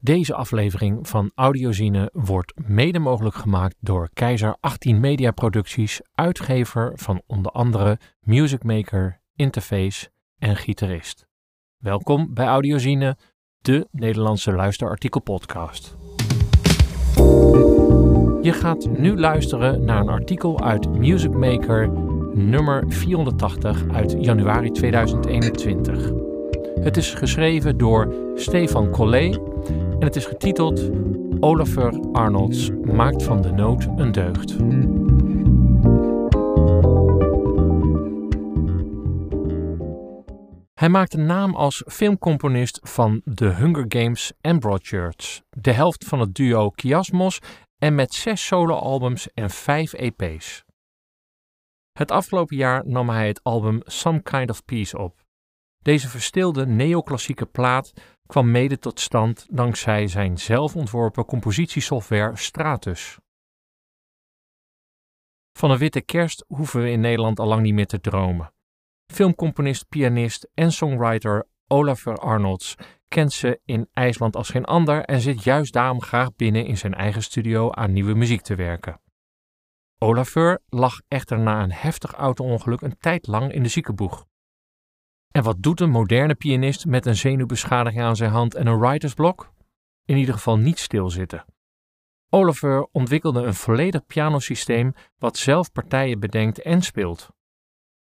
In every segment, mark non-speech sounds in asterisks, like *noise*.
Deze aflevering van Audiozine wordt mede mogelijk gemaakt door Keizer 18 Media Producties, uitgever van onder andere Music Maker, Interface en gitarist. Welkom bij Audiozine, de Nederlandse luisterartikelpodcast. Je gaat nu luisteren naar een artikel uit Music Maker nummer 480 uit januari 2021. Het is geschreven door Stefan Collet en het is getiteld Oliver Arnolds maakt van de nood een deugd. Hij maakt een naam als filmcomponist van The Hunger Games en Broadchurch, de helft van het duo Kiasmos en met zes soloalbums en vijf EP's. Het afgelopen jaar nam hij het album Some Kind of Peace op. Deze verstilde neoclassieke plaat kwam mede tot stand dankzij zijn zelfontworpen compositiesoftware Stratus. Van een witte kerst hoeven we in Nederland al lang niet meer te dromen. Filmcomponist, pianist en songwriter Olafur Arnolds kent ze in IJsland als geen ander en zit juist daarom graag binnen in zijn eigen studio aan nieuwe muziek te werken. Olafur lag echter na een heftig auto-ongeluk een tijd lang in de ziekenboeg. En wat doet een moderne pianist met een zenuwbeschadiging aan zijn hand en een writersblok? In ieder geval niet stilzitten. Oliver ontwikkelde een volledig pianosysteem wat zelf partijen bedenkt en speelt.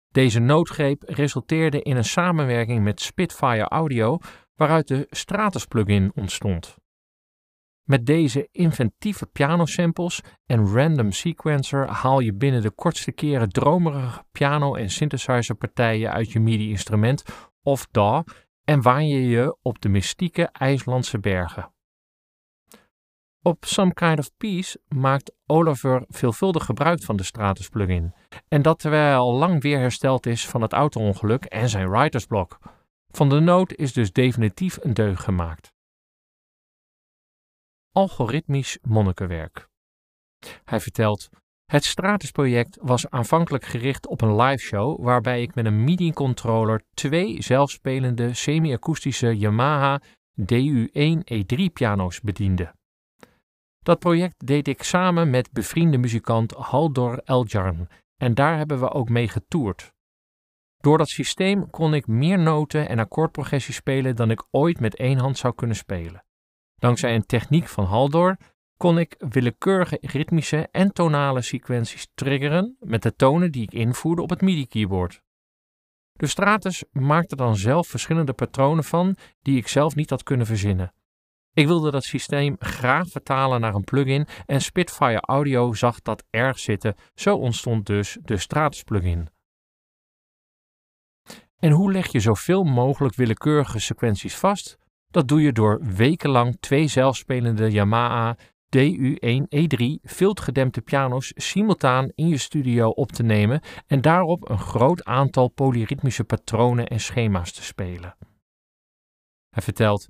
Deze noodgreep resulteerde in een samenwerking met Spitfire Audio, waaruit de Stratus plugin ontstond. Met deze inventieve pianosamples en random sequencer haal je binnen de kortste keren dromerige piano- en synthesizerpartijen uit je MIDI-instrument of DAW en waan je je op de mystieke IJslandse bergen. Op Some Kind of Peace maakt Oliver veelvuldig gebruik van de Stratus plugin. En dat terwijl hij al lang weer hersteld is van het auto-ongeluk en zijn writersblok. Van de nood is dus definitief een deug gemaakt algoritmisch monnikenwerk. Hij vertelt: Het Stratus-project was aanvankelijk gericht op een liveshow waarbij ik met een MIDI-controller twee zelfspelende semi-akoestische Yamaha DU1E3 piano's bediende. Dat project deed ik samen met bevriende muzikant Haldor Eljarn en daar hebben we ook mee getoerd. Door dat systeem kon ik meer noten en akkoordprogressie spelen dan ik ooit met één hand zou kunnen spelen. Dankzij een techniek van Haldor kon ik willekeurige ritmische en tonale sequenties triggeren met de tonen die ik invoerde op het MIDI-keyboard. De Stratus maakte dan zelf verschillende patronen van die ik zelf niet had kunnen verzinnen. Ik wilde dat systeem graag vertalen naar een plugin en Spitfire Audio zag dat erg zitten, zo ontstond dus de Stratus plugin. En hoe leg je zoveel mogelijk willekeurige sequenties vast? Dat doe je door wekenlang twee zelfspelende Yamaha DU1E3 filtgedempte piano's simultaan in je studio op te nemen en daarop een groot aantal polyritmische patronen en schema's te spelen. Hij vertelt: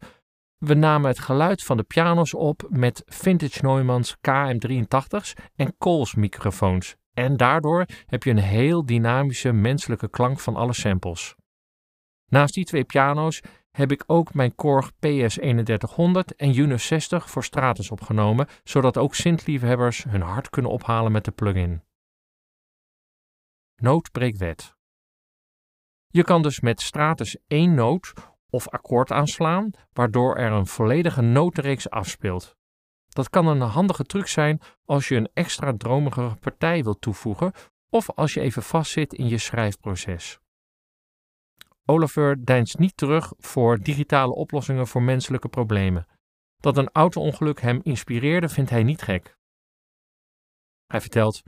We namen het geluid van de piano's op met vintage Neumanns KM83's en Coles microfoons en daardoor heb je een heel dynamische menselijke klank van alle samples. Naast die twee piano's heb ik ook mijn Korg PS3100 en Juno 60 voor Stratus opgenomen, zodat ook synthliefhebbers hun hart kunnen ophalen met de plugin. Noot breekt wet. Je kan dus met Stratus één noot of akkoord aanslaan, waardoor er een volledige notenreeks afspeelt. Dat kan een handige truc zijn als je een extra dromige partij wilt toevoegen of als je even vastzit in je schrijfproces. Oliver deinst niet terug voor digitale oplossingen voor menselijke problemen. Dat een auto-ongeluk hem inspireerde, vindt hij niet gek. Hij vertelt: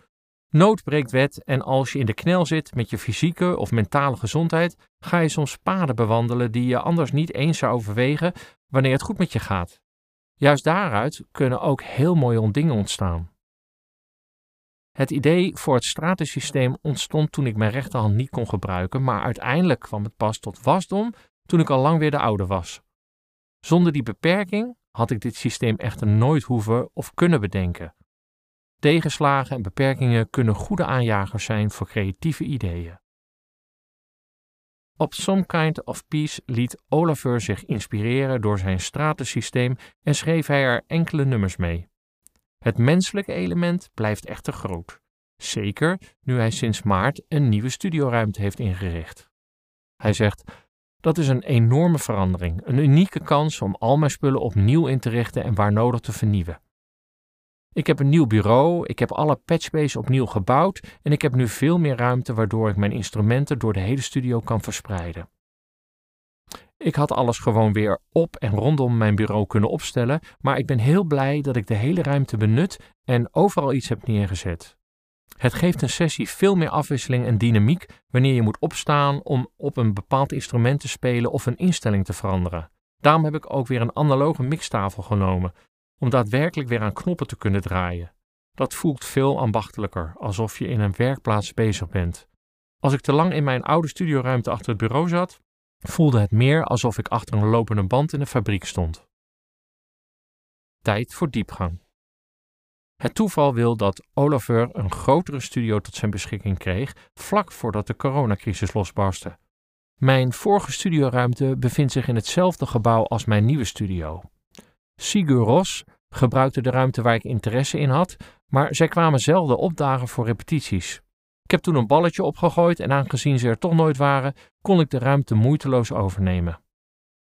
Nood breekt wet en als je in de knel zit met je fysieke of mentale gezondheid, ga je soms paden bewandelen die je anders niet eens zou overwegen wanneer het goed met je gaat. Juist daaruit kunnen ook heel mooie dingen ontstaan. Het idee voor het stratensysteem ontstond toen ik mijn rechterhand niet kon gebruiken, maar uiteindelijk kwam het pas tot wasdom toen ik al lang weer de oude was. Zonder die beperking had ik dit systeem echter nooit hoeven of kunnen bedenken. Tegenslagen en beperkingen kunnen goede aanjagers zijn voor creatieve ideeën. Op Some Kind of Peace liet Olafur zich inspireren door zijn stratensysteem en schreef hij er enkele nummers mee. Het menselijke element blijft echter groot. Zeker nu hij sinds maart een nieuwe studioruimte heeft ingericht. Hij zegt: Dat is een enorme verandering, een unieke kans om al mijn spullen opnieuw in te richten en waar nodig te vernieuwen. Ik heb een nieuw bureau, ik heb alle patchbase opnieuw gebouwd en ik heb nu veel meer ruimte waardoor ik mijn instrumenten door de hele studio kan verspreiden. Ik had alles gewoon weer op en rondom mijn bureau kunnen opstellen, maar ik ben heel blij dat ik de hele ruimte benut en overal iets heb neergezet. Het geeft een sessie veel meer afwisseling en dynamiek wanneer je moet opstaan om op een bepaald instrument te spelen of een instelling te veranderen. Daarom heb ik ook weer een analoge mixtafel genomen, om daadwerkelijk weer aan knoppen te kunnen draaien. Dat voelt veel ambachtelijker, alsof je in een werkplaats bezig bent. Als ik te lang in mijn oude studioruimte achter het bureau zat, voelde het meer alsof ik achter een lopende band in een fabriek stond. Tijd voor diepgang. Het toeval wil dat Oliver een grotere studio tot zijn beschikking kreeg vlak voordat de coronacrisis losbarstte. Mijn vorige studioruimte bevindt zich in hetzelfde gebouw als mijn nieuwe studio. Sigur Ros gebruikte de ruimte waar ik interesse in had, maar zij kwamen zelden opdagen voor repetities. Ik heb toen een balletje opgegooid en aangezien ze er toch nooit waren, kon ik de ruimte moeiteloos overnemen.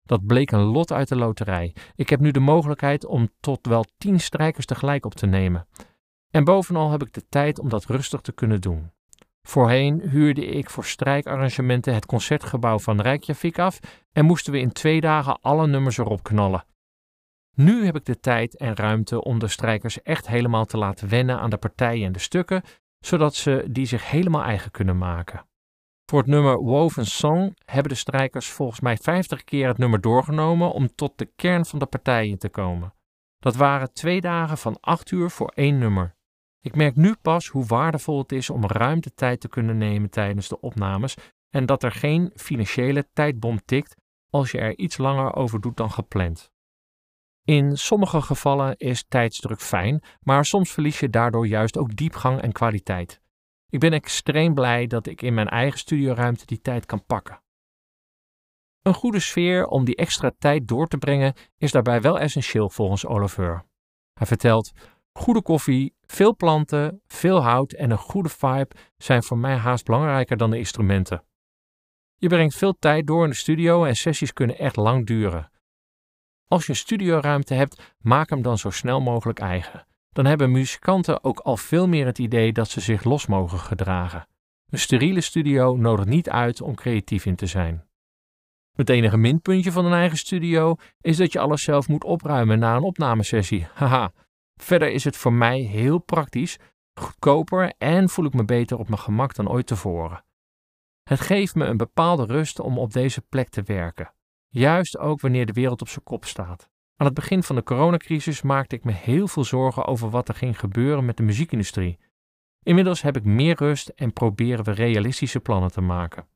Dat bleek een lot uit de loterij. Ik heb nu de mogelijkheid om tot wel tien strijkers tegelijk op te nemen. En bovenal heb ik de tijd om dat rustig te kunnen doen. Voorheen huurde ik voor strijkarrangementen het concertgebouw van Reykjavik af en moesten we in twee dagen alle nummers erop knallen. Nu heb ik de tijd en ruimte om de strijkers echt helemaal te laten wennen aan de partijen en de stukken, zodat ze die zich helemaal eigen kunnen maken. Voor het nummer Woven Song hebben de strijkers volgens mij 50 keer het nummer doorgenomen om tot de kern van de partijen te komen. Dat waren twee dagen van 8 uur voor één nummer. Ik merk nu pas hoe waardevol het is om ruim de tijd te kunnen nemen tijdens de opnames en dat er geen financiële tijdbom tikt als je er iets langer over doet dan gepland. In sommige gevallen is tijdsdruk fijn, maar soms verlies je daardoor juist ook diepgang en kwaliteit. Ik ben extreem blij dat ik in mijn eigen studioruimte die tijd kan pakken. Een goede sfeer om die extra tijd door te brengen is daarbij wel essentieel volgens Oliver. Hij vertelt: Goede koffie, veel planten, veel hout en een goede vibe zijn voor mij haast belangrijker dan de instrumenten. Je brengt veel tijd door in de studio en sessies kunnen echt lang duren. Als je studioruimte hebt, maak hem dan zo snel mogelijk eigen. Dan hebben muzikanten ook al veel meer het idee dat ze zich los mogen gedragen. Een steriele studio nodigt niet uit om creatief in te zijn. Het enige minpuntje van een eigen studio is dat je alles zelf moet opruimen na een opnamesessie. *laughs* Haha. Verder is het voor mij heel praktisch, goedkoper en voel ik me beter op mijn gemak dan ooit tevoren. Het geeft me een bepaalde rust om op deze plek te werken. Juist ook wanneer de wereld op zijn kop staat. Aan het begin van de coronacrisis maakte ik me heel veel zorgen over wat er ging gebeuren met de muziekindustrie. Inmiddels heb ik meer rust en proberen we realistische plannen te maken.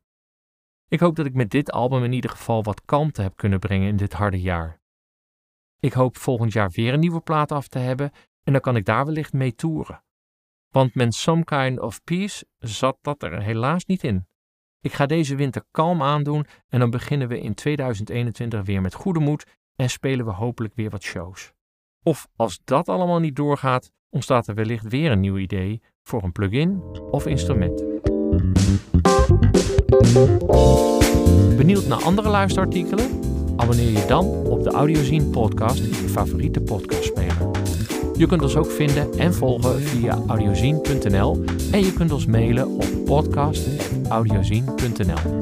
Ik hoop dat ik met dit album in ieder geval wat kalmte heb kunnen brengen in dit harde jaar. Ik hoop volgend jaar weer een nieuwe plaat af te hebben en dan kan ik daar wellicht mee toeren. Want met Some Kind of Peace zat dat er helaas niet in. Ik ga deze winter kalm aandoen en dan beginnen we in 2021 weer met goede moed en spelen we hopelijk weer wat shows. Of als dat allemaal niet doorgaat, ontstaat er wellicht weer een nieuw idee voor een plugin of instrument. Benieuwd naar andere luisterartikelen? Abonneer je dan op de Audiozine podcast in je favoriete podcastspeler. Je kunt ons ook vinden en volgen via audiozine.nl en je kunt ons mailen op podcast is audiozien.nl.